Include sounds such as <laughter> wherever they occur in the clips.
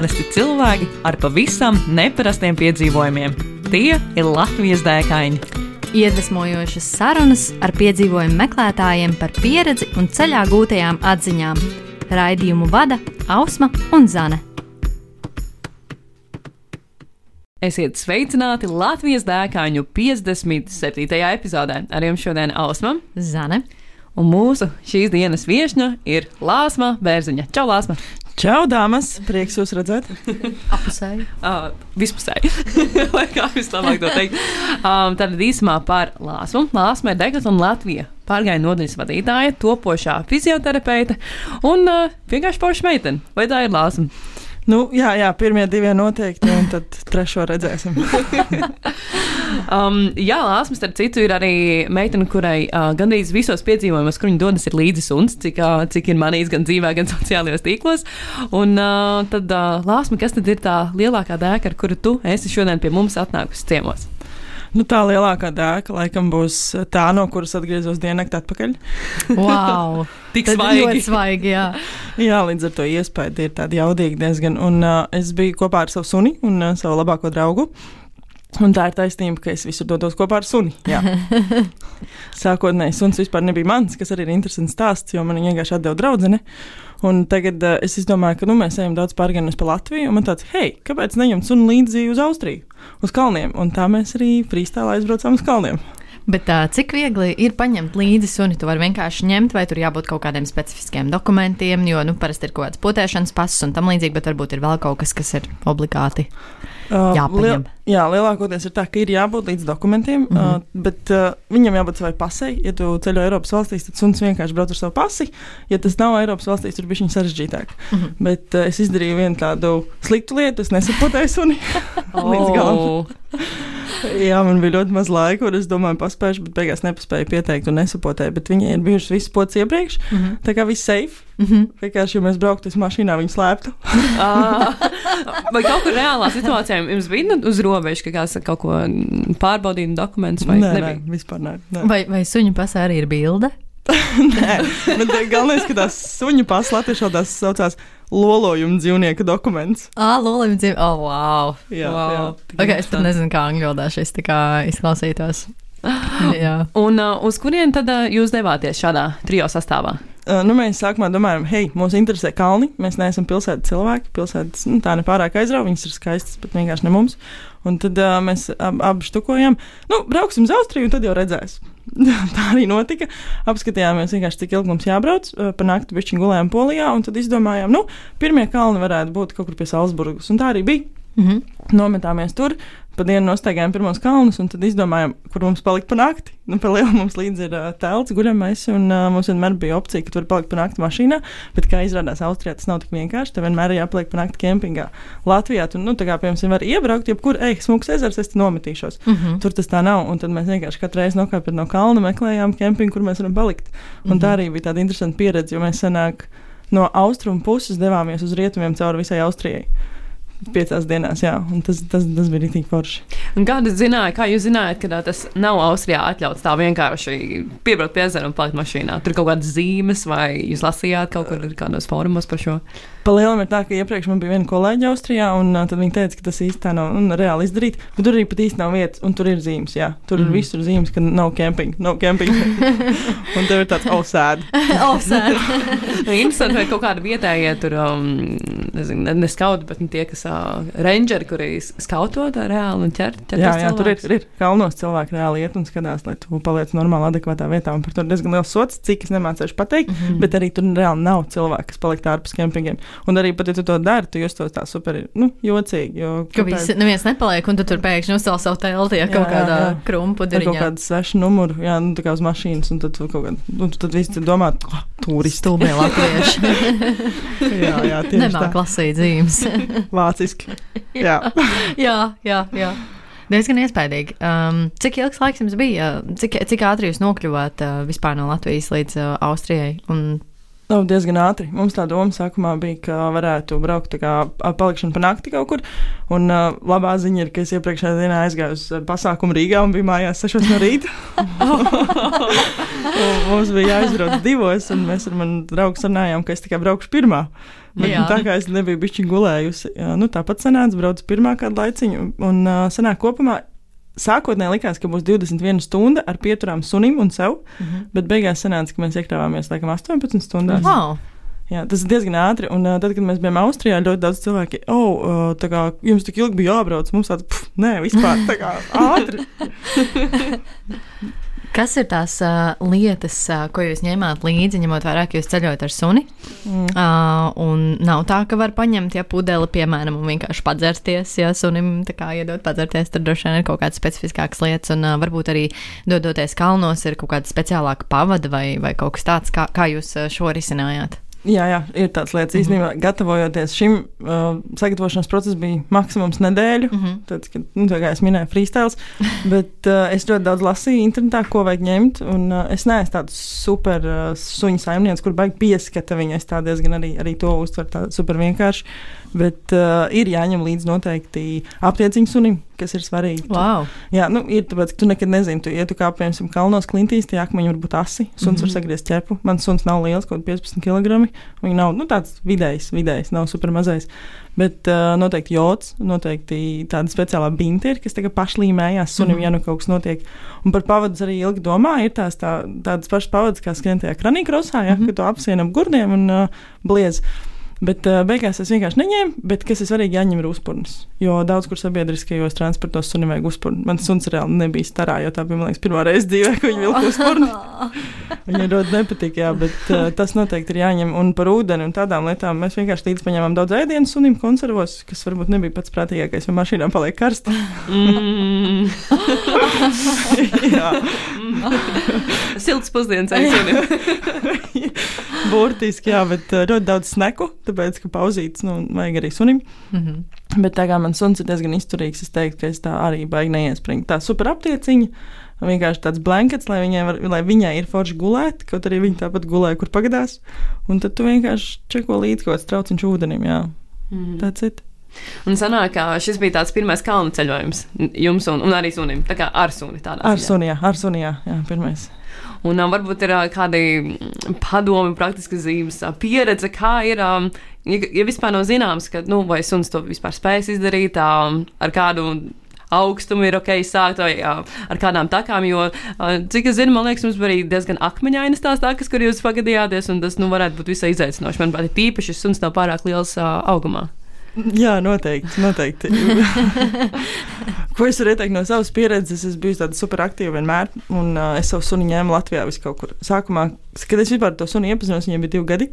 Parasti cilvēki ar pavisam neparastiem piedzīvojumiem. Tie ir Latvijas dēkaini. Iedvesmojošas sarunas ar piedzīvojumu meklētājiem par pieredzi un ceļā gūtajām atziņām. Raidījumu vada Ausma un Zane. Esiet sveicināti Latvijas dēkaņu 57. epizodē. Ar jums šodien Ausma Zane. un mūsu šīs dienas viesņa ir Lāsma Bērziņa. Čau, Lāsma! Čau, dāmas! Prieks jūs redzēt. <laughs> Apusēji. Uh, vispusēji, <laughs> vai kā vislabāk to teikt. Um, tad īsumā par Lāsmu. Lāsma ir Degatlona Latvija pārgājienu nodaļas vadītāja, topošā fizioterapeite un uh, vienkārši poša meitene. Vai tā ir Lāsma? Nu, jā, jā, pirmie divi noteikti, un tad trešo redzēsim. <laughs> Um, jā, Lāsma, starp citu, ir arī meitene, kurai uh, gandrīz visos piedzīvojumos, kur viņa dodas, ir līdzi suns, cik, uh, cik ir manījis gan dzīvē, gan <laughs> sociālajos tīklos. Un uh, tad, uh, Lāsma, kas tad ir tā lielākā dēka, ar kuru tu esi šodien pie mums atnākusi ciemos? Nu, tā lielākā dēka laikam būs tā, no kuras atgriezos diennakti atpakaļ. Wow! <laughs> Tik Tad svaigi. ļoti svaigi, jā. Jā, līdz ar to iespēja ir tāda jaudīga diezgan. Un uh, es biju kopā ar savu suni un uh, savu labāko draugu. Un tā ir taisnība, ka es visur dodos kopā ar suni. <laughs> Sākotnēji suns vispār nebija mans, kas arī ir interesants stāsts, jo man viņa vienkārši atdeva draudzene. Un tagad uh, es domāju, ka nu, mēs ejam daudz pārgājienus pa Latviju. Un man tāds, hei, kāpēc neņemt sunu līdzi uz Austriju, uz kalniem? Un tā mēs arī frīstālā aizbraucām uz kalniem. Bet tā, cik viegli ir paņemt līdzi suni? Tu vari vienkārši ņemt, vai tur jābūt kaut kādiem specifiskiem dokumentiem, jo nu, parasti ir kaut kāds potēšanas pasis un tam līdzīgi, bet varbūt ir vēl kaut kas, kas ir obligāti. Uh, Jāpaņem. Liel, jā, lielākoties ir tā, ka ir jābūt līdz dokumentiem, mm. -hmm. uh, bet uh, viņam jābūt savai pasei. Ja tu ceļo Eiropas valstīs, tad suns vienkārši brauc ar savu pasi. Ja tas nav Eiropas valstīs, tur bija viņa sarežģītāk. Mm. -hmm. Bet uh, es izdarīju vienu tādu sliktu lietu, es nesapotēju suni <laughs> līdz galam. Oh. <laughs> Jā, man bija ļoti maz laika, un es domāju, paspēju, bet beigās nepaspēju pieteikt un nesapotēju. Bet viņai ir bijušas visas pocis iepriekš, mm. -hmm. tā kā viss safe. Mhm. Vienkārši, ja mēs brauktu uz mašīnā, viņi slēptu. <laughs> Ah, vai kaut kur reālā situācijā jums bija nu, uz robežas, ka kāds kaut ko pārbaudīja dokumentus vai nē, nebija? nē, vispār nē. nē. Vai, vai suņu pasā arī ir bilde? <laughs> Nē, bet eh, galvenais, ka tās suņu pasas latviešu valodā saucās lolojuma dzīvnieka dokuments. Ah, lolim dzīvo. Oh, wow! Jā, Wow. jā. Okay, es pat nezinu, kā angļu valodā šis tā kā izklausītos. <gasps> Jā. Un uh, uz kurien tad uh, jūs devāties šādā trijo sastāvā? Uh, nu, mēs sākumā domājam, hei, mūs interesē kalni. Mēs neesam pilsētas cilvēki. Pilsētas nu, tā nepārāk aizrauga, viņas ir skaistas, bet vienkārši ne mums. Un tad uh, mēs ab, abi štukojam, nu, brauksim uz Austriju, un tad jau redzēs. <laughs> tā arī notika. Apskatījāmies cik ilgi mums jābrauc. Uh, pa nakti bišķiņ gulējām Polijā, un tad izdomājām, nu, pirmie kalni varētu būt kaut kur pie Salzburgas. Un tā arī bija. Mhm. Nometāmies tur, pa dienu nostaigājām pirmos kalnus, un tad izdomājām, kur mums palikt pa nakti. Nu, pa lielu mums līdzi ir uh, telts, guļamais, un uh, mums vienmēr bija opcija, ka tur palikt pa nakti mašīnā. Bet, kā izrādās, Austrijā tas nav tik vienkārši. Tev vienmēr ir jāpaliek pa nakti kempingā. Latvijā tur, nu, tā kā, piemēram, var iebraukt, jebkur, ej, smūgs ezers, es te nometīšos. Mhm. Tur tas tā nav, un tad mēs vienkārši katru reizi nokāpjam no kalna, meklējām kempingu, kur mēs varam palikt. Un tā arī bija tāda interesanta pieredze, jo mēs senāk no austrumu puses devāmies uz rietumiem cauri visai Austrijai. Piecās dienās, jā, un tas, tas, tas bija rītīgi forši. Un kā jūs zinājāt, kā jūs zinājāt, ka tas nav Austrijā atļauts tā vienkārši piebraukt pie ezera un palikt mašīnā? Tur kaut kādas zīmes, vai jūs lasījāt kaut kur kādos fórumos par šo? Palielam ir tā, ka iepriekš man bija viena kolēģe Austrijā, un uh, tad viņi teica, ka tas īsti tā nav un, reāli izdarīt. Bet tur arī pat īsti nav vietas, un tur ir zīmes. Jā, tur mm. Ir visur zīmes, ka nav camping. Nav camping. <laughs> un tev ir tāds ausēd. <laughs> Offset. <laughs> Nu, Interesanti, vai kaut kāda vietējie tur, um, nezinu, ne, ne skauti, bet nu, tie, kas uh, rangeri, kuri skauto tā reāli un ķer. ķer Jā, jā, tur ir, ir kalnos cilvēki reāli iet un skatās, lai tu paliec normāli, adekvātā vietā. Un par to ir diezgan liels sots, cik es nemācīšu pateikt. Mm. -hmm. Bet arī tur reāli nav cilvēki, kas paliek ārpus kempingiem. Un arī pat, ja tu to dari, tu justos tā super, nu, jocīgi. Jo, Ka kāpēc- visi, neviens nepaliek, un tu tur pēkšņi uzcēl savu telti, ja kaut Jā, kādā jā. krumpu Ar kaut kādu svešu numuru, jā, nu, tā kā uz mašīnas, un tad, tu kaut kā, nu, tad tur domā, oh, turisti. Stulbie latvieši. <laughs> jā, jā, tieši Nemāk tā. lasīt zīmes. <laughs> Vāciski. Jā. <laughs> jā, jā, jā. Diezgan iespaidīgi. Um, cik ilgs laiks jums bija? Cik, cik ātri jūs nokļuvāt uh, vispār no Latvijas līdz uh, Austrijai? Un Nu, diezgan ātri. Mums tā doma sākumā bija, ka varētu braukt kā palikšanu pa nakti kaut kur. Un uh, labā ziņa ir, ka es iepriekšējā dienā aizgāju uz uh, pasākumu Rīgā un biju mājās 6 no rīta. <laughs> Mums bija jāizbrauc divos, un mēs ar mani draugu runājām, ka es tikai braukšu pirmā. Bet, nu, tā kā es nebiju bijusi gulējusi, jā, nu, tāpat sanāca, braucu pirmā kādu laiciņu. Un uh, sanāk kopumā. Sākotnēji likās, ka būs 21 stunda ar pieturām sunim un sev, mm -hmm. bet beigās sanāca, ka mēs iekļāvāmies laikam 18 stundās. Wow. Jā, tas ir diezgan ātri. Un uh, tad, kad mēs bijām Austrijā, ļoti daudz cilvēki, oh, uh, tā kā jums tik ilgi bija jābrauc, mums tāds, pff, nē, vispār tā kā ātri. <laughs> Kas ir tās uh, lietas, uh, ko jūs ņēmāt līdzi, ņemot vērā, ka jūs ceļojat ar suni? Mm. Uh, un nav tā, ka var paņemt, ja pudeli, piemēram, un vienkārši padzērsties, ja sunim tā kā iedot padzerties, tad droši vien ir kaut kādas specifiskākas lietas, un uh, varbūt arī dodoties kalnos ir kaut kāda speciālāka pavada vai, vai kaut kas tāds, kā, kā jūs šo risinājāt. Jā, jā, ir tāds lietas. Mhm. Īstenībā, gatavojoties šim, uh, sagatavošanās process bija maksimums nedēļu. Mhm. Tad, kad, nu, tā kā es minēju, freestyle. <laughs> Bet uh, es ļoti daudz lasīju internetā, ko vajag ņemt. Un, uh, es neesmu tāds super uh, suņu saimnieks, kur baigi pieskata viņu. Es tā diezgan arī, arī to uztveru tā super vienkārši. Bet uh, ir jāņem līdzi noteikti aptieciņu sunim, kas ir svarīgi. Tu- Wow! Jā, nu, ir tāpēc, ka tu nekad nezini, tu, ja tu kā piemēram kalnos klintīs, tie akmeņi var būt asi. Suns mm -hmm. var sagriezt ķepu. Mans suns nav liels, kaut kāds 15 kg. Viņš nav nu, tāds vidējs, vidējs, nav super mazais. Bet uh, noteikti jods, noteikti tāda speciālā binta ir, kas tagad pašlīmējās sunim, mm -hmm. ja nu kaut kas notiek. Un par pavadus arī ilgi domā, ir tās tā, tādas pašas pavadas, kā skrien tajā kranīkrosā, ja, mm -hmm. kad tu apsienam gurdiem un uh, bliez. Bet uh, beigās es vienkārši neņēmu, bet kas ir svarīgi, jāņem ir uzpūris. Jo daudz kur sabiedriskajos transportos sunim vajag uzpūri. Mans suns reāli nebija starā, jo tā bija, man liekas, pirmā reize dzīvē, kad viņš vilka uzpūri. <laughs> Viņai ļoti nepatīk, jā, bet uh, tas noteikti ir jāņem. Un par ūdeni un tādām lietām mēs vienkārši līdzi paņēmām daudz ēdienu sunim konservos, kas varbūt nebija pats prātīgākais, jo mašīnā paliek karsti. Mm. <laughs> jā, <laughs> Silts pusdienas aizsūtījums. <laughs> burtiski, jā, bet uh, ļoti daudz sneku, tāpēc, ka pauzītes, nu, vajag arī sunim. Mm -hmm. Bet tā kā mans suns ir diezgan izturīgs, es teiktu, ka es tā arī baigi neiespringu. Tā super aptieciņa, vienkārši tāds blankets, lai viņai, var, lai viņai ir forši gulēt, kaut arī viņa tāpat gulēja, kur pagadās. Un tad tu vienkārši čeko līdzi kaut kāds trauciņš ūdenim, jā. Mm. Tāds ir. Un sanāk, ka šis bija tāds pirmais kalnu ceļojums jums un, un arī sunim. Tā kā ar suni tādā Ar suni, jā, ar suni, jā, jā pirmais. Un um, varbūt ir uh, kādi mm, padomi, praktiskas zīmes, uh, pieredze, kā ir. Um, ja, ja vispār nav zināms, ka, nu, vai suns to vispār spēs izdarīt, um, ar kādu augstumu ir ok sākt, vai uh, ar kādām takām. Jo, cik es zinu, man liekas, mums bija arī diezgan akmeņainas tās takas, kur jūs pagadījāties, un tas nu, varētu būt visai izaicinoši. Manuprāt, ir tīpaši, ja suns nav pārāk liels uh, augumā. Jā, noteikti. noteikti. <laughs> Ko es varu ieteikt no savas pieredzes? Es biju tāda superaktīva vienmēr, un uh, es savu sunu ņēmu Latvijā vis kaut kur. Sākumā, kad es vispār to sunu iepazinos, viņam bija divi gadi.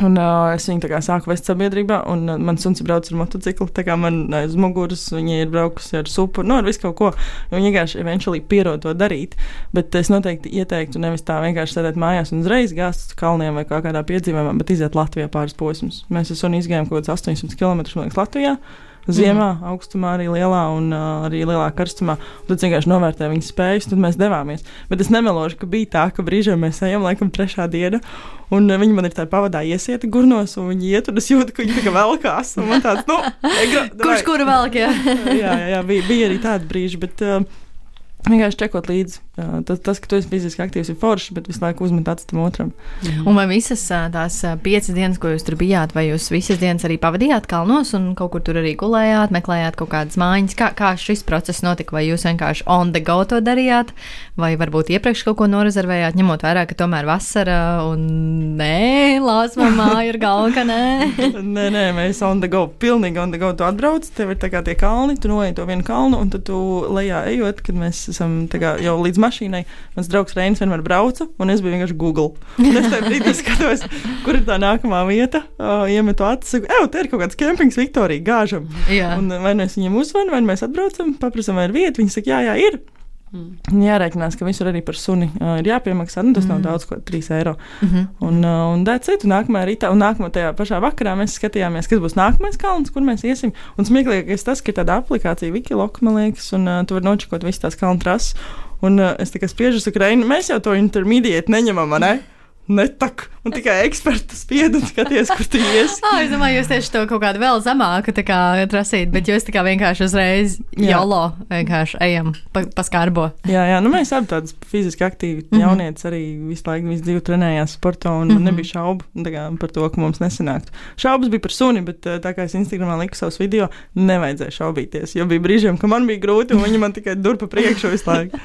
Un, uh, es viņu sāku vest sabiedrībā, un uh, mans suns ir braucis ar motociklu. Tā kā man aiz muguras viņa ir braukusi ar supu, no ar visu kaut ko. Viņa vienkārši eventuāli pierod to darīt. Bet es noteikti ieteiktu nevis tā vienkārši sēdēt mājās un uzreiz gāzt uz kalniem vai kā kādā piedzīvojumā, bet iziet Latvijā pāris posmus. Mēs ar sunu izgājām kaut kādus 800 km Latvijā. Ziemā, mm. augstumā, arī lielā un uh, arī lielā karstumā. Un tad vienkārši novērtēja viņas spējas, tad mēs devāmies. Bet es nemelošu, ka bija tā, ka brīžiem mēs ejam, laikam, trešā diena, un viņi man ir tā pavadā iesieti gurnos, un viņi iet, un es jūtu, ka viņi tā kā velkās. Tāds, nu, <laughs> egra, Kurš kuru vēl? Jā? <laughs> jā, jā, jā bija, bija arī tādi brīži, bet uh, vienkārši čekot līdzi. Tas, tas, ka tu esi fiziski aktīvs, ir forši, bet visu laiku uzmet acis tam otram. Un vai visas tās piecas dienas, ko jūs tur bijāt, vai jūs visas dienas arī pavadījāt kalnos un kaut kur tur arī gulējāt, meklējāt kaut kādas mājiņas? Kā, kā šis process notika? Vai jūs vienkārši on the go to darījāt, vai varbūt iepriekš kaut ko norezervējāt, ņemot vērā, ka tomēr vasara un nē, lāsma māja ir galva, nē. <laughs> nē, nē, mēs on the go, pilnīgi on the go. Tu atbrauc, tev ir tā kā tie kalni, tu noej to vienu kalnu, un tad tu lejā ejot, kad mēs esam kā jau līdz mašīnai. Mans draugs Reinis vienmēr brauca, un es biju vienkārši Google. Un es tajā brīdī skatos, kur ir tā nākamā vieta, uh, iemetu acis, saku, ej, te ir kaut kāds kempings Viktorija, gāžam. Jā. Un vai nu es viņiem uzvanu, vai nu mēs atbraucam, paprasam, vai ir vieta. Viņi saka, jā, jā, ir. Mm. Jārēķinās, ka visur arī par suni uh, ir jāpiemaksā. Nu, tas mm. nav daudz, ko 3 eiro. Mm -hmm. Un, uh, un. Un nākamajā rītā, un nākamajā tajā pašā vakarā mēs skatījāmies, kas būs nākamais kalns, kur mēs iesim. Un smieklīgākais tas, ka ir tāda aplikācija, Wikilok, man liekas, un uh, tu vari nočakot visas tās kalnu trases. Un uh, es tikai spiežu uz Ukrajinu, mēs jau to intermediāti neņemam, ne? Netak. Un tikai eksperti spied un skaties, kur tu ies. Oh, <laughs> es domāju, jūs tieši to kaut kādu vēl zemāku tā kā prasīt, bet jūs tā kā vienkārši uzreiz jolo vienkārši ejam pa, pa skarbo. Jā, jā, nu mēs abi tādas fiziski aktīvi Mhm. jaunieši arī visu laiku, visu dzīvi trenējās sportā, un man Mhm. nebija šaubu kā, par to, ka mums nesanāktu. Šaubas bija par suni, bet tā kā es Instagramā liku savus video, nevajadzēja šaubīties, jo bija brīžiem, ka man bija grūti, un viņi man tikai dur pa priekšu visu laiku.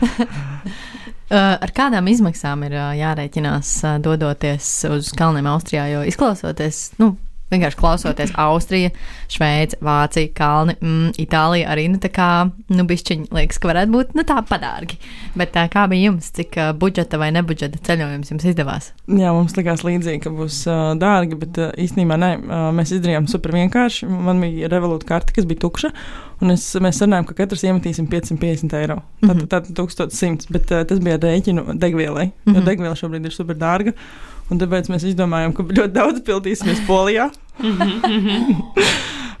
<laughs> Uh, ar kādām izmaksām ir uh, jārēķinās uh, dodoties uz kalniem Austrijā? Jo izklausoties, nu, vienkārši klausoties Austrija, Šveice, Vācija, Kalni, mm, Itālija arī, nu, tā kā, nu, bišķiņi liekas, ka varētu būt, nu, tā padārgi. Bet uh, kā bija jums, cik uh, budžeta vai nebudžeta ceļojums jums izdevās? Jā, mums likās līdzīgi, ka būs uh, dārgi, bet uh, īstenībā nē, uh, mēs izdarījām super vienkārši. Man bija revolūta karte, kas bija tukša, un es, mēs sarunājām, ka katrs iemetīsim 550 eiro. Mhm. tad 1100, bet uh, tas bija rēķinu degvielai, jo Mhm. degviela šobrīd ir super dārga. Un tāpēc mēs izdomājām, ka ļoti daudz pildīsimies Polijā.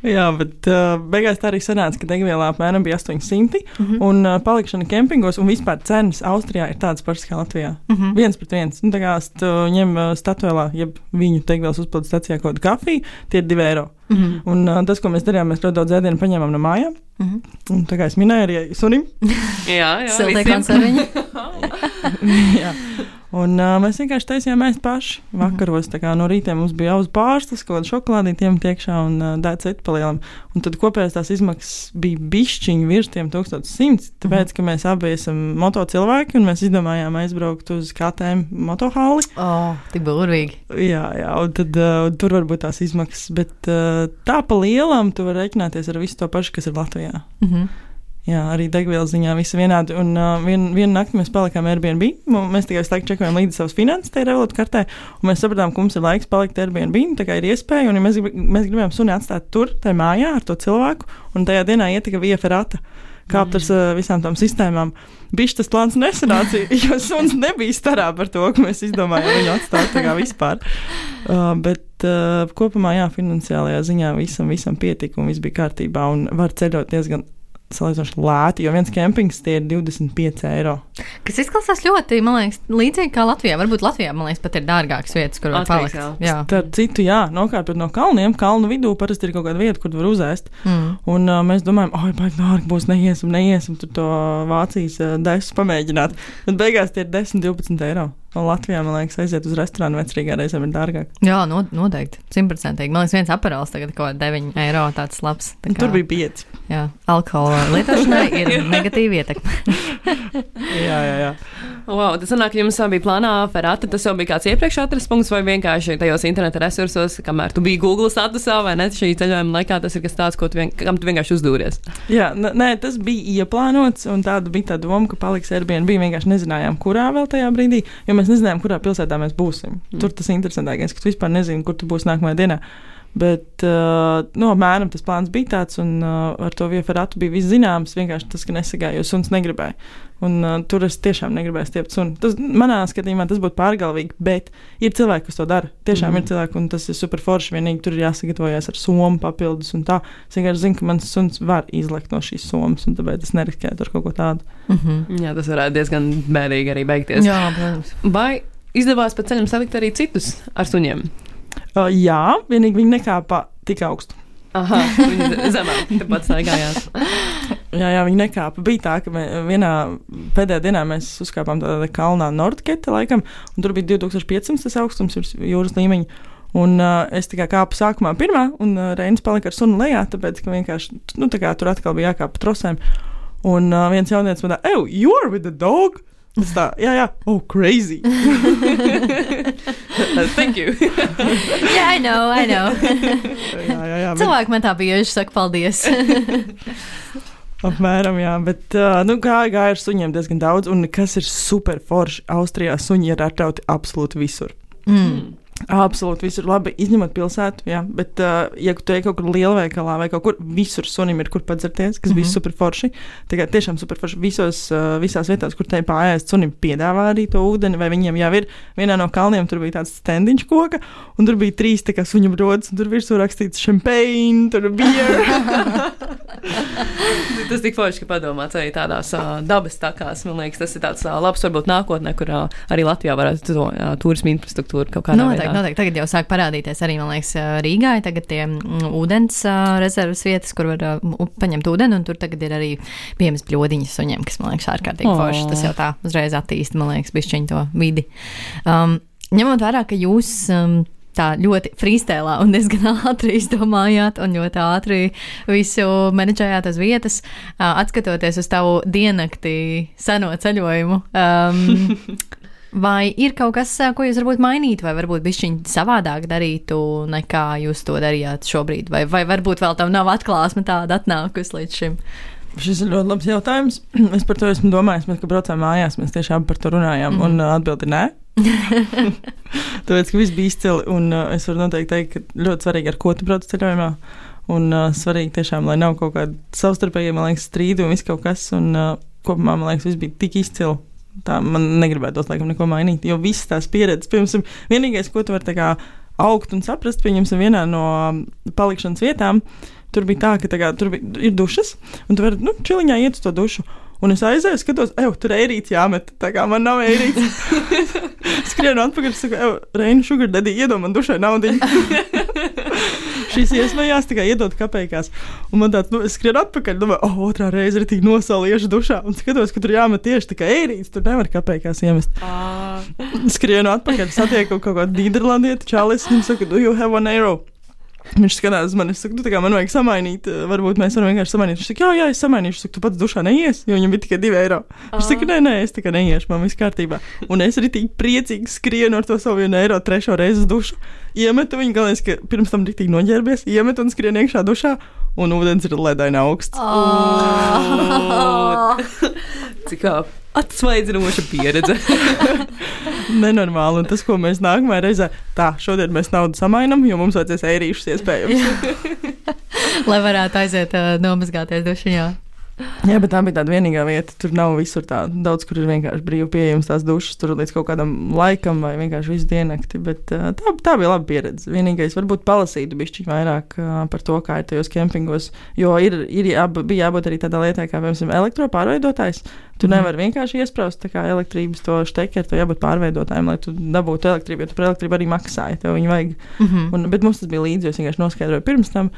Jā, bet uh, beigās tā arī sanāca, ka degvielā apmēram bija 800. Mhm. Un uh, palikšana kempingos un vispār cenas Austrijā ir tādas pašas kā Latvijā. Mhm. Viens pret viens. Nu, tā kā tu ņem uh, statuēlā, jeb viņu degvielas uzpildes stācijā kaut kādu kafiju, tie ir 2 eiro. Mhm. Un uh, tas, ko mēs darījām, mēs ļoti daudz ēdienu paņēmām no mājām. Mhm. Un, tā kā es minēju, arī sunim. <laughs> Jā, jā. Siltie konserviņi. <laughs> <laughs> Jā. Un uh, mēs vienkārši taisījām ēst paši vakaros. Tā kā no rīta mums bija jāuz pārslas, kaut kāda šokolādīte iemet iekšā un uh, dēļ citu palielam. Un tad kopējās tās izmaksas bija bišķiņi virs tiem 1100, tāpēc, ka mēs abi esam moto cilvēki un mēs izdomājām aizbraukt uz KTM motohāli. Oh, tik burvīgi. Jā, jā, un tad uh, tur var būt tās izmaksas, bet uh, tā pa lielam tu vari rēķināties ar visu to pašu, kas ir Latvijā. Mhm. Jā, arī degvielas ziņā viss vienādi. Un uh, vien, vienu nakti mēs palikām Airbnb. Mēs tikai laiku čekojām līdzi savas finanses, tajā revolūta kartē. Un mēs sapratām, ka mums ir laiks palikt Airbnb. Tā kā ir iespēja, un ja mēs, grib, mēs gribējām suni atstāt tur, tajā mājā ar to cilvēku. Un tajā dienā ietika via ferata. Kāpt ar uh, visām tām sistēmām. Bišķi tas plāns nesanāca, <laughs> jo suns nebija starā par to, ka mēs izdomājām viņu atstāt tā kā vispār. Uh, bet uh, kopumā, jā, finansiālajā ziņā visam, visam pietika un viss bija kārtībā. Un var ceļot diezgan salīdzinoši lēti, jo viens kempings tie ir 25 eiro. Kas izklausās ļoti, man liekas, līdzīgi kā Latvijā. Varbūt Latvijā, man liekas, pat ir dārgākas vietas, kur var palikt. jā. Starp citu, jā, nokāpjot no kalniem, kalnu vidū parasti ir kaut kāda vieta, kur var uzēst. Mm. Un uh, mēs domājam, ah, baigi dārgi būs, neiesim, neiesim tur to Vācijas uh, desu pamēģināt. Bet beigās tie ir 10, 12 eiro. Un Latvijā, man liekas, aiziet uz restorānu vecrīgā reizēm ir dārgāk. Jā, no, noteikti. Simtprocentīgi. Man liekas, viens aparāts tagad kaut kāda 9 eiro tāds labs. Tā Tur bija 5. Jā, alkohola lietošanai <laughs> ir negatīva ietekme. <laughs> Jā, jā, jā. Wow, tas sanāk, jums jau bija plānā ferata. Tas jau bija kāds iepriekš atrasts punkts, vai vienkārši tajos interneta resursos, kamēr tu biji Google statusā, vai ne? Šī ceļojuma laikā tas ir kas tāds, ko tu, vien, kam tu vienkārši uzdūries. Jā, nē, tas bija ieplānots, un tāda bija tā doma, ka paliks Airbnb. Vienkārši nezinājām, kurā vēl tajā brīdī, jo mēs nezinājām, kurā pilsētā mēs būsim. Mm. Tur tas interesantākais, ka tu vispār nezini, kur tu būsi nākamajā dienā. Bet, uh, nu, apmēram tas plāns bija tāds, un uh, ar to vieferātu bija viss zināms. Vienkārši tas, ka nesagāja, jo suns negribēja. Un uh, tur es tiešām negribēju stiept suni. Tas, manā skatījumā, tas būtu pārgalvīgi, bet ir cilvēki, kas to dara. Tiešām mm. ir cilvēki, un tas ir super forši. Vienīgi tur ir jāsagatavojas ar somu papildus un tā. Es vienkārši zinu, ka mans suns var izlekt no šīs somas, un tāpēc es neriskēju ar kaut ko tādu. Mm -hmm. Jā, tas varētu diezgan bēdīgi arī beigties. Jā, protams. Vai izdevās pa ceļam salikt arī citus ar suņiem? Uh, jā, vienīgi viņi nekāpa tik augstu. Aha, viņi zemāk, tāpat staigājās. <laughs> Jā, jā, viņi nekāpa. Bija tā, ka vienā pēdējā dienā mēs uzkāpām tādā kalnā Nordkete, laikam, un tur bija 2500 tas augstums jūras līmeņa. Un uh, es tikai kāpu sākumā pirmā, un uh, Reinis palika ar sunu lejā, tāpēc, ka vienkārši nu, tā kā, tur atkal bija jākāpa pa trosēm. Un uh, viens jaunietis man teica, oh, you are with the dog! Es tā, jā, jā, oh, crazy! <laughs> Thank you. <laughs> Jā, I know, I know. jā, jā, jā, bet, Cilvēki man tā bieži saka paldies. <laughs> apmēram, jā, bet uh, nu, gāja, gāja ar suņiem diezgan daudz, un kas ir super forši, Austrijā suņi ir atrauti absolūti visur. mm. Absolūti, visur labi, izņemot pilsētu. Jā, bet, uh, ja tu ej kaut kur lielveikalā vai kaut kur, visur sunim ir kur padzerties, kas mm -hmm. bija superforši. Tikai tiešām superforši visos, uh, visās vietās, kur te pārējais sunim piedāvā arī to ūdeni, vai viņiem jau ir. Vienā no kalniem tur bija tāds stendiņš koka, un tur bija trīs tā kā suņu brodas, un tur virsū rakstīts champagne, tur bija. <laughs> tas tik forši, ka padomāts arī tādās uh, dabas takās. Man liekas, tas ir tāds uh, labs, varbūt nākotnē, kur uh, arī Latvijā varētu to uh, turismu infrastruktūru kaut kādā Noteikti, veidā. Noteikti. Tagad jau sāk parādīties arī, man liekas, Rīgā. ir Tagad tie ūdens rezerves vietas, kur var paņemt ūdeni, un tur tagad ir arī pieejamas bļodiņas suņiem, kas man liekas ārkārtīgi Oh. forši. Tas jau tā uzreiz attīsta, man liekas, bišķiņu to vidi. Um, ņemot vērā, ka jūs. Um, Tā ļoti frīstēlā un diezgan ātri izdomājāt, un ļoti ātri visu menedžējāt uz vietas. Atskatoties uz tavu diennakti seno ceļojumu, um, <laughs> Vai ir kaut kas, ko jūs varbūt mainītu, vai varbūt bišķiņi savādāk darītu, nekā jūs to darījāt šobrīd? Vai, vai varbūt vēl tam nav atklāsme tāda atnākusi līdz šim? Šis ir ļoti labs jautājums. <clears throat> Es par to esmu domājis, mēs, kad braucām mājās, mēs tiešām par to runājām, mm -hmm. un uh, atbildi nē. <laughs> <laughs> Tāpēc, ka viss bija izcili, un uh, es varu noteikti teikt, ka ļoti svarīgi, ar ko tu brauc ceļojumā. Un uh, svarīgi tiešām, lai nav kaut kāda savstarpēja, man liekas, strīdu un viss kaut kas. Un uh, kopumā, man liekas, viss bija tik izcili. Tā man negribētos, laikam, neko mainīt. Jo visas tās pieredzes, piemēram, vienīgais, ko tu vari kā augt un saprast, pieņemsim, vienā no um, palikšanas vietām, tur bija tā, ka kā, tur bija, ir dušas, un tu vari, nu, čiliņā iet uz to dušu. Un es aizēju, skatos, ej, tur ir ērīts jāmet. Tā kā man nav ērīts. <laughs> Skrienu atpakaļ, saku, ej, Reina, sugar daddy, iedod man dušai naudu. <laughs> Šīs iespējās tikai iedot kapekās. Un man tāds, nu, es skrienu atpakaļ, domāju, oh, otrā reize ir tik nosaliešu dušā. Un skatos, ka tur jāmet tieši tikai ērīts, tur nevar kapekās iemest. Skrienu atpakaļ, satieku kaut kādu Nīderlandieti, čalis, un saka, do you have one eiro? Viņš skatās uz mani, es saku, nu, tā kā man vajag samainīt, eh, varbūt mēs varam vienkārši samainīt. Viņš saka, jā, jā, es samainīšu, es saku, tu pats dušā neies, jo viņam bija tikai 2 eiro. Viņš saka, nē, nē, es tikai neiešu, man viss kārtībā. Un es arī tik priecīgi skrienu ar to savu 1 eiro trešo reizi uz dušu. Iemetu viņu, galvenais, ka pirms tam tik noģērbies, iemetu un skrienu iekšā dušā, un ūdens ir ledaina augsts. <laughs> Cik kā atsvaidzinoša pieredze. <laughs> Nenormāli, un tas, ko mēs nākamajā reizē, tā, šodien mēs naudu samainam, jo mums vajadzēs ērīšus iespējams. <laughs> Lai varētu aiziet uh, nomazgāties dušiņā. Jā, bet tā bija tāda vienīgā vieta. Tur nav visur tā. Daudz, kur ir vienkārši brīvi pieejams tās dušas, tur līdz kaut kādam laikam vai vienkārši visu diennakti. Bet uh, tā, tā bija laba pieredze. Vienīgais, varbūt palasītu bišķiņu vairāk uh, par to, kā ir tajos kempingos. Jo ir, ir jāb, bija jābūt arī tādā lietā, kā, piemēram, elektropārveidotājs. Tu mm. nevari vienkārši iesprāst elektrības to štekeru, to jābūt pārveidotājiem, lai tu dabūtu elektrību, jo tu par elektrību arī maksāji. Tev viņu vajag. Mm -hmm. Un, bet mums tas bija līdzi, jo es vienkārši noskaidroju pirms tam.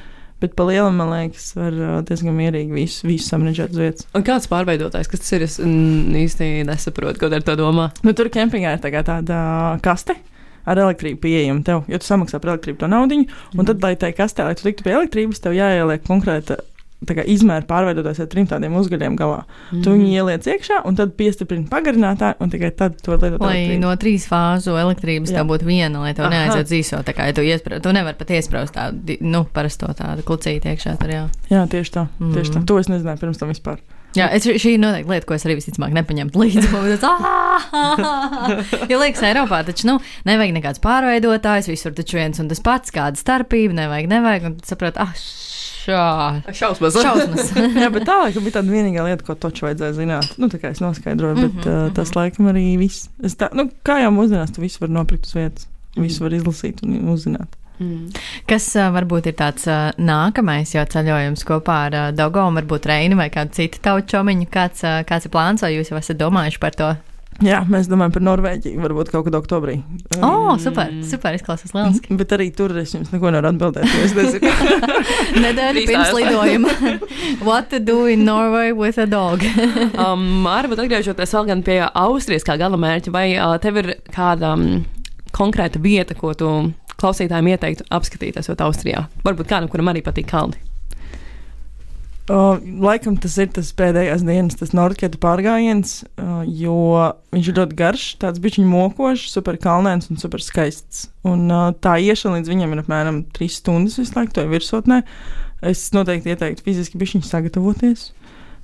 Bet par lielu, man liekas, var uh, diezgan mierīgi visu, visu samanģēt uz vietas. Un kāds pārveidotājs, kas tas ir? Es mm, īsti nesaprotu, ko ar to domā. Nu, tur kempingā ir tā tāda kaste. Ar elektrību pieejama tev, jo tu samaksā par elektrību to naudu, un tad, lai tai kastē, lai tu tiktu pie elektrības, tev jāieliek konkrēta izmēra pārveidotājs ar trim tādiem uzgaļiem galā. Mm. Tu viņu ieliec iekšā, un tad piestiprini pagarinātāju, un tikai tad to lietot. Lai elektrību. no trīs fāzu elektrības Jā. tā būtu viena, lai tev Aha. neaiziet zīso. Tā kā ja tu, iespra, tu nevari pat iesprāst tādu, nu, parasto tādu klucīti iekšā. Tur, jā. Jā, tieši tā. Mm. Tieši tā. Mhm. To es nezināju pirms tam vispār. Jā, es, šī ir noteikti lieta, ko es arī visticamāk nepaņemtu līdzi. Jo liekas, Eiropā taču nu, nevajag nekāds pārveidotājs, visur taču viens un tas pats, kāda starpība, nevajag, nevajag, un saprot, ah, šā, Šausmas. šausmas. <laughs> Jā, bet tā laikam bija tāda vienīgā lieta, ko toču vajadzēja zināt. Nu, tā kā es noskaidroju, bet mm -hmm, uh, tas laikam arī viss. Es Tā, nu, kā jau mūsdienās, tu visu var nopirkt uz vietas. Visu var izlasīt un uzzināt. Mm. Kas uh, varbūt ir tāds uh, nākamais jau ceļojums kopā ar uh, Dogomu, varbūt Reini vai kādu citu tautu čomiņu? Kāds, uh, kāds ir plāns, vai jūs jau esat domājuši par to? Jā, mēs domājam par Norvēģiju, varbūt kaut kad oktobrī. O, oh, super, super, izklausās lieliski. Bet arī tur es jums neko nevaru atbildēt. jo Es nezinu, <laughs> Nedēļa pirms lidojuma. <laughs> What to do in Norway with a dog? <laughs> Um, varbūt atgriežoties vēl gan pie Austrijas kā gala mērķa, vai uh, tev ir kāda um, konkrēta vieta, ko tu klausītājiem ieteiktu apskatīties jau Austrijā? Varbūt kādam, kuram arī patīk kalni. Uh, laikam tas ir tas pēdējās dienas, tas Nordketu pārgājiens, uh, jo viņš ir ļoti garš, tāds bišķiņ mokošs, super kalnēns un super skaists. Un uh, tā iešana līdz viņam ir apmēram 3 stundas visu laiku, to ir virsotnē. Es noteikti ieteiktu fiziski bišķiņ sagatavoties.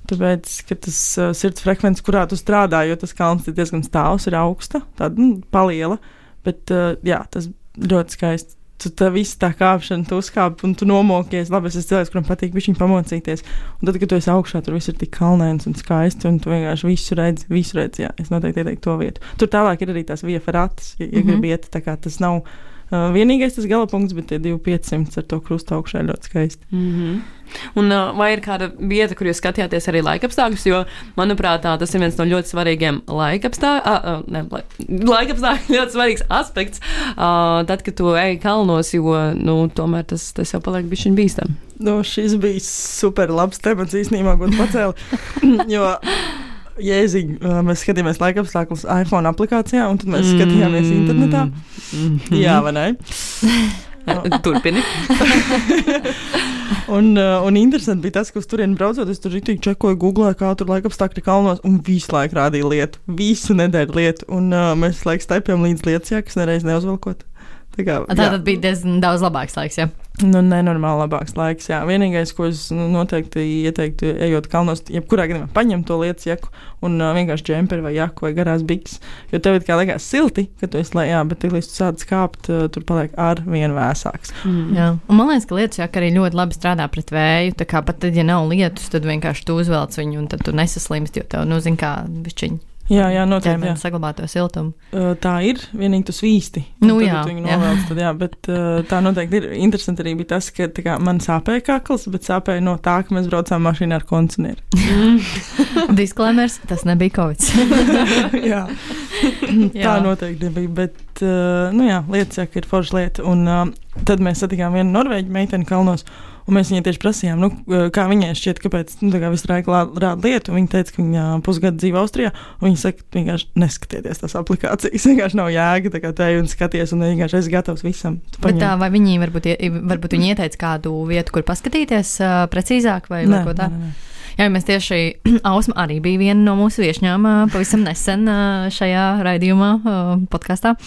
Tāpēc, ka tas uh, sirds frekvence, kurā tu strādā, jo tas kalns ir diezgan stāvs, ir augsta, tāda nu, paliela. Bet uh, jā, tas ļoti skaisti. Tu tā visu tā kāpšana, tu uzkāp un tu nomokies. Labi, es esmu cilvēks, kuram patīk viņš pamocīties. Un tad, kad tu esi augšā, tur viss ir tik kalnēns un skaisti, un tu vienkārši visu redzi, visu redzi. Jā, es noteikti ieteiktu to vietu. Tur tālāk ir arī tās viefarātas, ja, ja mm. -hmm. gribi iet. Tā kā tas nav vienīgais tas gala punkts, bet tie 2500 ar to krustu augšā ir ļoti skaisti. Mm -hmm. Un, uh, vai ir kāda vieta, kur jūs skatījāties arī laikapstākļus? Jo, manuprāt, tā, tas ir viens no ļoti svarīgiem laikapstākļiem. Uh, laikapstākļi <laughs> ļoti svarīgs aspekts. Uh, tad, kad tu ej kalnos, jo nu, tomēr tas, tas jau paliek bišķiņ bīstam. Nu, šis bija super labs temats īstenībā, ko tu pacēli. <laughs> jo, Jēziņ, mēs skatījāmies laika apstākļus iPhone aplikācijā, un tad mēs skatījāmies internetā. Mm -hmm. Jā, vai ne? <laughs> Turpini. <laughs> Un, un interesanti bija tas, ka uz turieni braucot, es tur rītīgi čekoju, googlēju, kā tur laika apstākļi kalnos, un visu laiku rādīja lietu, visu nedēļu lietu. Un uh, mēs laikam staipjām līdz lietas jākas, nereiz neuzvelkot. Tā, kā, Tā tad bija diezgan daudz labāks laiks. Ja? Nu, nenormāli labāks laiks. Jā. Vienīgais, ko es nu, noteikti ieteiktu, ejot kalnos, jebkurā gadījumā paņemt to lietu jaku un uh, vienkārši džemperi vai jaku vai garās bikses. Jo tev ir kā liekas silti, ka tu esi lejā, bet tik līdz tu sāc kāpt, uh, tur paliek ar vien vēsāks. Mm. Jā. Un man liekas, ka lietus jaka arī ļoti labi strādā pret vēju. Tā kā pat tad, ja nav lietus, tad vienkārši tu uzvelc viņu, un tad tu nesaslimsti, jo tev, nu, zini, kā višķiņi Jā, jā, noteikti. Jā. ķermenis saglabā to siltumu. Tā ir vienīgi tu svīsti. Nu, jā, viņu jā. novelc, tad, jā, bet tā noteikti ir. Interesanti arī bija tas, ka kā, man sāpēja kakls, bet sāpēja no tā, ka mēs braucām mašīnā ar kondicionieru. <laughs> Disklēmers, tas nebija kaut kas. <laughs> jā. <laughs> tā noteikti nebija. Bet, nu jā, lietas saka, ir forša lieta. Un tad mēs satikām vienu norvēģu meiteni kalnos. Un mēs viņai tieši prasījām, nu, kā viņai šķiet, kāpēc nu, kā visu laiku rāda lietu. Viņa teica, ka viņa pusgadu dzīvo Austrijā. Viņa saka, vienkārši neskatieties tās aplikācijas. <laughs> Vienkārši nav jēga, tā kā te un skaties, un vienkārši esi gatavs visam. Tā, vai viņi varbūt, varbūt viņi ieteica kādu vietu, kur paskatīties uh, precīzāk vai, vai Nē, ko tādu? Jā, mēs tieši <clears throat> Ausma arī bija viena no mūsu viesņām pavisam nesen šajā raidījumā, podkāstā.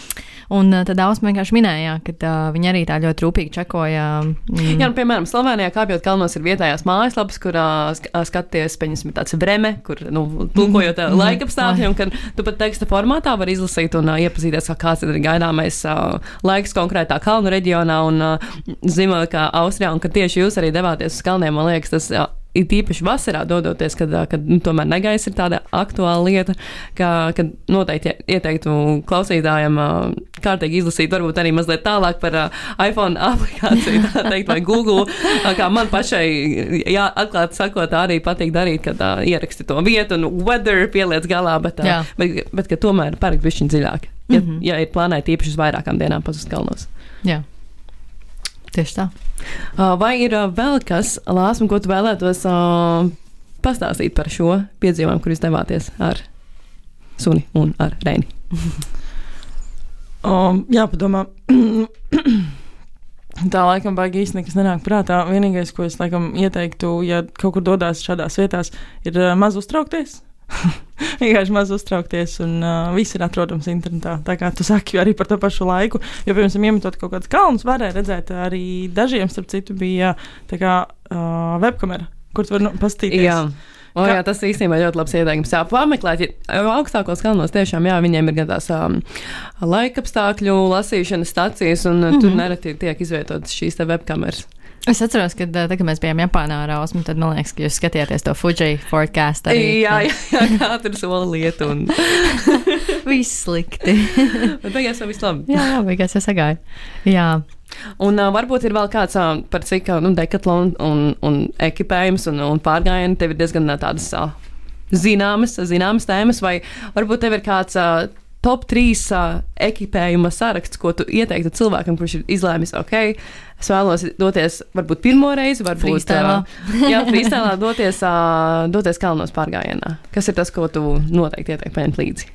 Un tad Ausma vienkārši minēja, ka viņa arī tā ļoti rūpīgi čekoja. mm, Jā, nu, piemēram, Slovenijā kāpjot kalnos ir vietējās mājaslapas, kur uh, skaties, pieņemsim, tāds breme, kur, nu, tulkojot uh, laika apstākļi, un kad tu pat teksta formātā var izlasīt un iepazīties, kā kāds ir gaidāmais laiks konkrētā kalnu reģionā un zinot, kā Austrijā, un ka tieši jūs arī devāties uz kalniem, man liekas, tas. Uh, Ir tīpaši vasarā, dodoties, kad, kad nu, tomēr negaisa ir tāda aktuāla lieta, ka, kad noteikti ieteiktu klausītājiem kārtīgi izlasīt, varbūt arī mazliet tālāk par iPhone <laughs> aplikāciju, tā teikt, vai Google. Kā man pašai, jā, atklāti sakot, arī patīk darīt, kad ā, ieraksti to vietu un weather pieliec galā, bet, ā, bet, bet ka tomēr parakt bišķiņ dziļāk. Ja, mm. -hmm. ja ir plānēti īpaši uz vairākām dienām pazust kalnos. Jā, tieši tā. Ā, Vai ir ā, vēl kas, Lāsma, ko tu vēlētos ā, pastāstīt par šo piedzīvojumu, kur jūs devāties ar suni un ar Reini? <laughs> Um, jāpadomā. <clears throat> Tā laikam baigi īsti nekas nenāk prātā. Vienīgais, ko es laikam ieteiktu, ja kaut kur dodas šādās vietās, ir uh, maz uztraukties. <laughs> Vienkārši maz uztraukties, un uh, viss ir atrodams internetā. Tā kā tu saki arī par to pašu laiku, jo, piemēram, iemetot kaut kādus kalnus, varēja redzēt, arī dažiem, starp citu, bija tā kā uh, webkamera, kur tu vari nu, paskatīties. Jā. O, jā, tas īstenībā ļoti labs ieteikums. Jā, pameklēt, ja augstākos kalnos tiešām, jā, viņiem ir gan tās um, laikapstākļu lasīšanas stacijas, un mm -hmm. tur nereti tiek izvietotas šīs webkameras. Es atceros, ka tad, kad mēs bijām Japānā ar Ausmu, tad man liekas, ka jūs skatījāties to Fuji forecast arī. Jā, jā, jā katru soli lietu, un <laughs> Viss slikti. <laughs> bet beigās jau viss labi. jā, jā, beigās jau sagāja. Jā. Un uh, varbūt ir vēl kāds uh, par cik nu, dekatlons un, un ekipējums un, un pārgājieni tev ir diezgan tādas uh, zināmas, zināmas tēmas, vai varbūt tev ir kāds uh, top 3 uh, ekipējuma saraksts, ko tu ieteiktu cilvēkam, kurš ir izlēmis, ok, es vēlos doties varbūt pirmo reizi, varbūt Freestylā. uh, jā, freestylā doties, uh, doties kalnos pārgājienā. Kas ir tas, ko tu noteikti ieteiktu paņemt līdzi?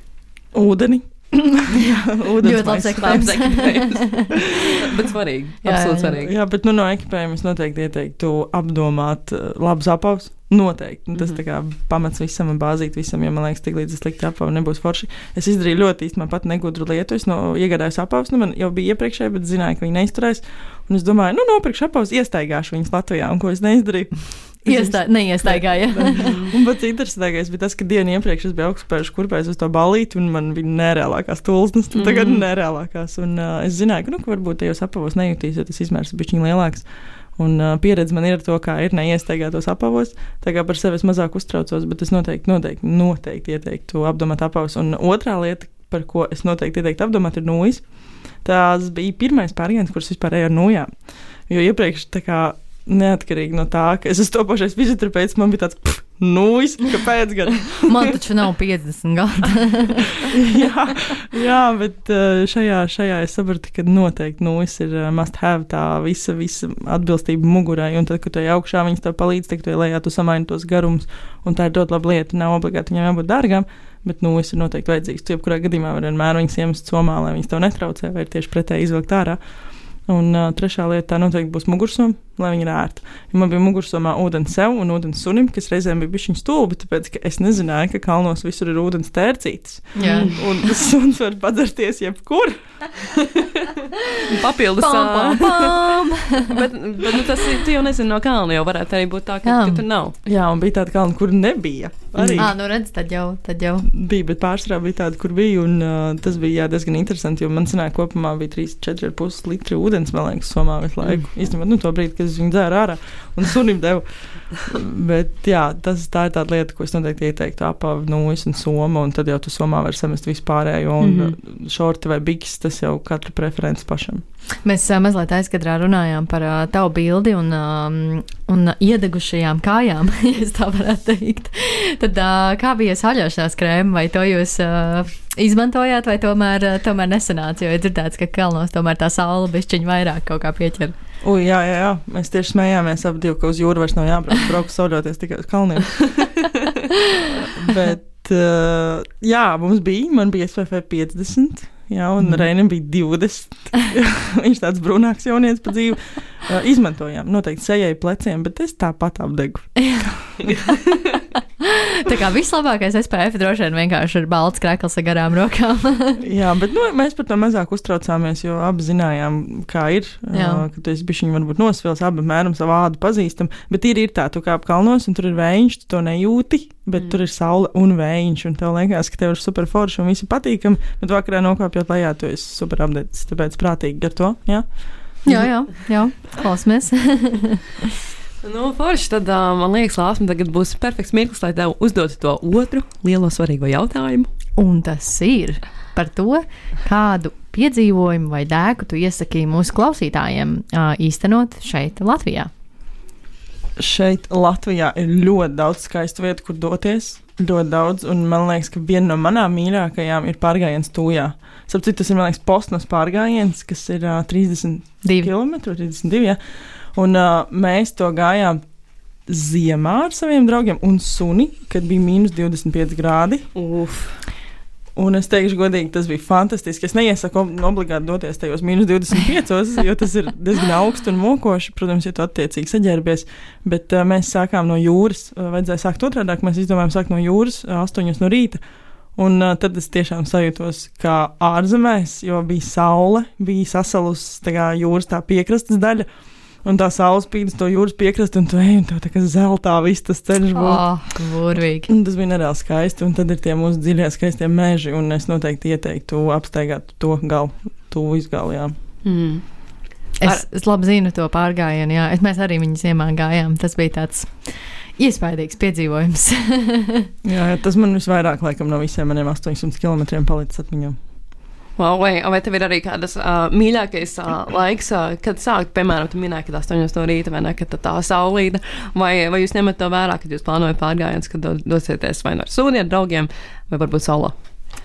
Ūdeni. <laughs> jā, ūdens Ļoti labs ekipējums. <laughs> Bet svarīgi. Jā, absolūti jā. svarīgi. Jā, bet nu, no ekipējuma es noteikti ieteiktu apdomāt labus apavus. Noteikti. Nu, tas mm -hmm. pamats visam un bāzīt visam, jo man liekas, tik līdz es slikti apavu nebūs forši. Es izdarīju ļoti īstenībā pat negudru lietu. Es no, iegādājos apavus, nu man jau bija iepriekšēji, bet zināju, ka viņi neizturēs. Un es domāju, nu nopirkšu apavus, iestaigāšu viņus Latvijā. Un ko es neizdarīju? <laughs> Iestā, neiestaigāja. <laughs> un pats interesantākais bija tas, ka dienu iepriekš es biju augstspējuši kurpēs uz to balīti, un man bija nereālākās tulznes, tagad Mhm. nereālākās. Un uh, es zināju, ka, nu, ka varbūt tajos apavos nejūtīs, jo tas izmērs ir bišķiņ lielāks. Un uh, pieredze man ir ar to, kā ir neiestaigātos apavos. Tā kā par sevi es mazāk uztraucos, bet es noteikti, noteikti, noteikti ieteiktu apdomāt apavus. Un otrā lieta, par ko es noteikti ieteiktu apdomāt, ir nūjas. Tas bija pirmais pārgājiens, kurš vispār eju ar nūjām. Jo iepriekš, kā neatkarīgi no tā, ka es esmu topošais fizioterapeits, man bija tāds pff, nūjas, kāpēc gan. <laughs> Man taču nav 50 gadi. <laughs> jā, jā, bet uh, šajā, šajā es sapratu, ka noteikti nūjas ir uh, must have tā visa, visa atbilstība mugurai. Un tad, kad tu ej augšā, viņas tev palīdz, ej lejā, tu samaini tos garumus. Un tā ir ļoti laba lieta. Nav obligāti viņam jābūt dārgām, bet nūjas ir noteikti vajadzīgas. Tu jebkurā gadījumā vari vienmēr viņas iemest somā, lai viņas tev netraucē, vai tieši pretēji izvilkt ārā. Un uh, trešā lieta tā noteikti būs mugursoma, lai viņa ir ērta. Jo man bija mugursomā ūdens sev un ūdens sunim, kas reizēm bija bišķiņš stulbi, tāpēc ka es nezināju, ka kalnos visur ir ūdens tērcītes. Jā. Un suns <laughs> var padzerties jebkur. Papildus. Pam, pam, ā, pam. <laughs> bet, bet nu, tas ir, tu jau nezini no kalna, jau varētu arī būt tā, ka, Jā. ka tur nav. Jā, un bija tāda kalna, kur nebija. Arī Ah, nu redz, tad jau, tad jau. bija, bet pārsvarā bija tāda, kur bija. Un, uh, tas bija jā, diezgan interesanti, jo man sanāca, kopumā bija 3,4 litri ūdens, man liekas, somā visu laiku. Mm. Īstenībā, nu, to brīdi, kad es viņu dzēru ārā un sunim devu. bet jā, tas, tā ir tāda lieta, ko es noteikti ieteiktu apavu, nūjas un soma, un tad jau tu somā var samest vispārējo, un mm -hmm. šorti vai biks, tas jau katra preferences pašam. Mēs uh, mazliet aizkadrā runājām par uh, tavu bildi un, um, un iedegušajām kājām, <laughs> ja es tā varētu teikt. Tad kā bija saļošanās krēma, vai to jūs izmantojāt, vai tomēr, tomēr nesanāca, jo ir dzirdēts, ka kalnos tomēr tā saule bišķiņ vairāk kaut kā pieķer. Ui, jā, jā, jā, mēs tieši smējāmies ap divu, ka uz jūru vairs nav jābrauc, braukt sauļoties tikai uz kalniem. <laughs> Bet, uh, jā, mums bija, man bija SFF 50. Jā, un mm. Reinam bija 20. <laughs> Viņš tāds brūnāks jaunietis pa dzīvi. Uh, izmantojām noteikti sejai pleciem, bet es tāpat apdegu. <laughs> Tā kā vislabākais SPF droši vien vienkārši ir balts krekls ar garām rokām. <laughs> Jā, bet nu, mēs par to mazāk uztraucāmies, jo abi zinājām, kā ir. Jā. Uh, ka tu esi bijis varbūt nosvils, apmēram savu ādu pazīstam. Bet ir, ir tā, tu kā apkalnos, un tur ir vējš, tu to nejūti. Bet mm. tur ir saule un vējš, un tev liekas, ka tev ir super forši un viss ir patīkami. Bet vakarā nokāpjot lejā, tu esi super apgādāts. Tāpēc prātīgi ar to. Jā, jā, jā, jā. klausamies. <laughs> Nu, forši, tad uh, man liekas, Lāsma, tagad būs perfekts mirklis, lai tev uzdotu to otru lielo svarīgo jautājumu. Un tas ir par to, kādu piedzīvojumu vai dēku tu iesaki mūsu klausītājiem uh, īstenot šeit, Latvijā. Šeit Latvijā ir ļoti daudz skaistu vietu, kur doties. Ļoti daudz, un man liekas, ka viena no manām mīļākajām ir pārgājiens Tūjā. Sapratu, tas ir, liekas, postnos pārgājiens, kas ir uh, 30 Divi. km, 32. Ja? Un uh, mēs to gājām ziemā ar saviem draugiem un suni, kad bija mīnus 25 grādi. Uf, Un es teikšu, godīgi, tas bija fantastiski. Es neiesaku ob- obligāti doties tajos mīnus 25, jo tas ir diezgan augsts un mokoši. Protams, ja tu attiecīgi saģērbies. Bet uh, mēs sākām no jūras. Uh, vajadzēja sākt otrādi. Mēs izdomājām sākt no jūras uh, 8 no rīta. Un uh, tad es tiešām sajūtos kā ārzemēs, jo bija saule, bija sasalusi jūras tā piekrastes daļa. Un tā saule spīd uz to jūras piekrastu, un tu ej, un tev tā kā zeltā viss tas ceļš būs. Oh, burvīgi. Un Tas bija nereāli skaisti, un tad ir tie mūsu dziļie, skaistie meži. Un es noteikti ieteiktu apsteigāt to galu, tuvu izgalījām. mm. Es, es labi zinu to pārgājienu, jā. Es, mēs arī viņu ziemā gājām. Tas bija tāds iespaidīgs piedzīvojums. Jā, <laughs> jā, tas man visvairāk laikam no visiem maniem 800 km palicis atmiņā. Wow, vai, vai tev ir arī kādas uh, mīļākais uh, laiks, uh, kad sākt, piemēram, tu minēji, ka 8 no rīta vai ne, kad tā saulīta, vai, vai jūs ņemat to vērā, kad jūs plānojat pārgājienus, kad do- dosieties vai no ar suni, ar draugiem, vai varbūt saulē?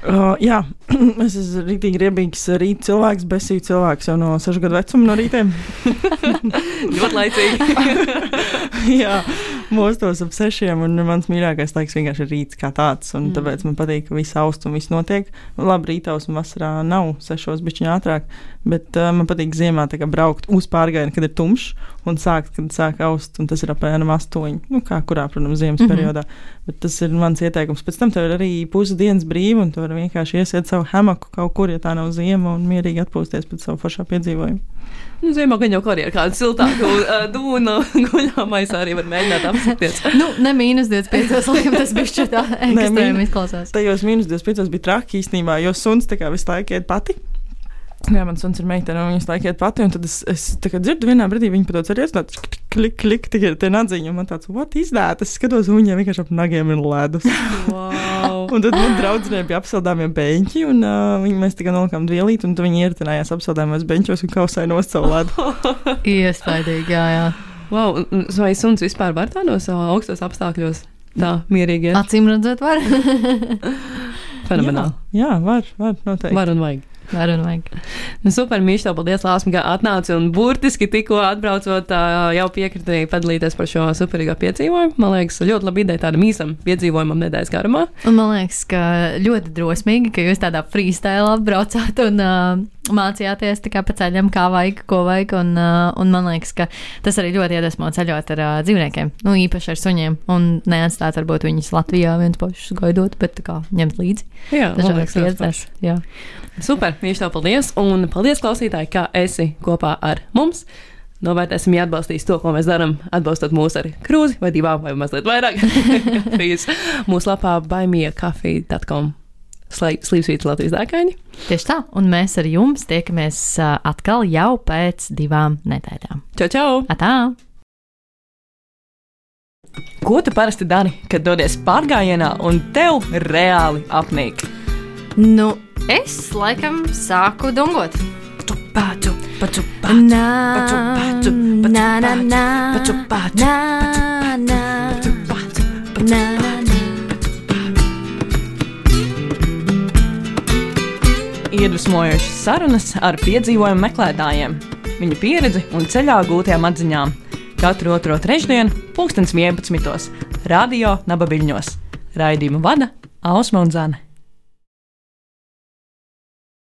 Uh, jā, <clears throat> es esmu rītīgi riebīgs rīta cilvēks, besīgs cilvēks jau no 6 gadu vecuma no rītiem. <laughs> Ļoti laicīgi. <laughs> jā, <laughs> mostos ap sešiem, un mans mīļākais laiks vienkārši ir rīts kā tāds. Un Mm. tāpēc man patīk, ka viss aust un viss notiek. Labi, rītaus un vasarā nav sešos bišķiņā ātrāk, Bet uh, man patīk ziemā kā, braukt uz pārgājienu, kad ir tumšs un sākt, kad sāk aust. Un tas ir apmēram astoņi. Nu, kā kurā, protams, ziemas mm -hmm. periodā. Bet tas ir mans ieteikums. Pēc tam tev ir arī pusdienas brīva, un tu vari vienkārši iesiet savu hamaku kaut kur, ja tā nav ziema, un mierīgi atpūsties pēc savu foršā piedzīvojumu. Nu, ziemā gan jau kā arī ar kādu siltāku uh, dūnu <laughs> guļamais arī var mēģināt apstāties. <laughs> nu, ne mīnus 25, laikam tas bija šķiet tā <laughs> ekstrēmi izklausās. Tajos mīnus 25 bija traki īstenībā, jo suns tā kā visu laiku iet pati. Jā, man suns ir meitene, un viņas laikiet pati. Tad es, es dzirdu, vienā brīdī viņa pat arī iestājas, klik, klik, tikai tā nadziņa. Man tāds, what izdēta? Es skatos, un viņa vienkārši ap nagiem ir ledus. Wow. un tad man draudzenei bija apsildāmie beņķi, un uh, viņi, mēs tikai nolikām dvielīt, un viņi ietinājās apsildāmos beņķos un kausai no savu ledu. <laughs> Iespaidīgi, jā, jā. Wow, vai suns vispār var tādos augstos apstākļos? Tā, mierīgi. Acīm redzot, var. <laughs> Fenomenāli. Jā, jā, var, var, noteikti. Var un vajag. Var un vajag. Nu, super, Mīļš, tev paldies, Lāsma, ka atnāci un burtiski tikko atbraucot, jau piekritīji padalīties par šo superīgo piedzīvojumu. Man liekas, ļoti labi ideja tādam īsam piedzīvojumam nedēļas garumā. Un man liekas, ka ļoti drosmīgi, ka jūs tādā freestyle apbraucāt un uh, mācījāties pa ceļam, kā vajag, ko vajag. Un, uh, un man liekas, ka tas arī ļoti iedvesmo ceļot ar uh, dzīvniekiem, nu, īpaši ar suņiem. Un neatstāt varbūt viņus Latvijā viens pašus gaidot, bet kā ņemt līdzi. Jā, dažādas pieredzes. Super, viņš tev paldies. Un paldies, klausītāji, ka esi kopā ar mums. Novērtēsim, ja atbalstīs to, ko mēs darām, atbalstot mūs ar krūzi vai divām vai mazliet vairāk. <laughs> mūsu lapā baimīja.com slīpsvītas Latvijas dēkaini. Tieši tā, un mēs ar jums tiekamies atkal jau pēc divām nedēļām. Čau, čau! Atā! Ko tu parasti dari, kad dodies pārgājienā un tev reāli apnīk? Nu, es laikam sāku dungot. Paču, paču, paču, paču, paču, paču, paču, paču, paču, iedvesmojošas sarunas ar piedzīvojumu meklētājiem, viņu pieredzi un ceļā gūtajām atziņām. Katru otro trešdienu, 2011. Radio Naba Viļņos. Raidījumu vada Ausma un Zana.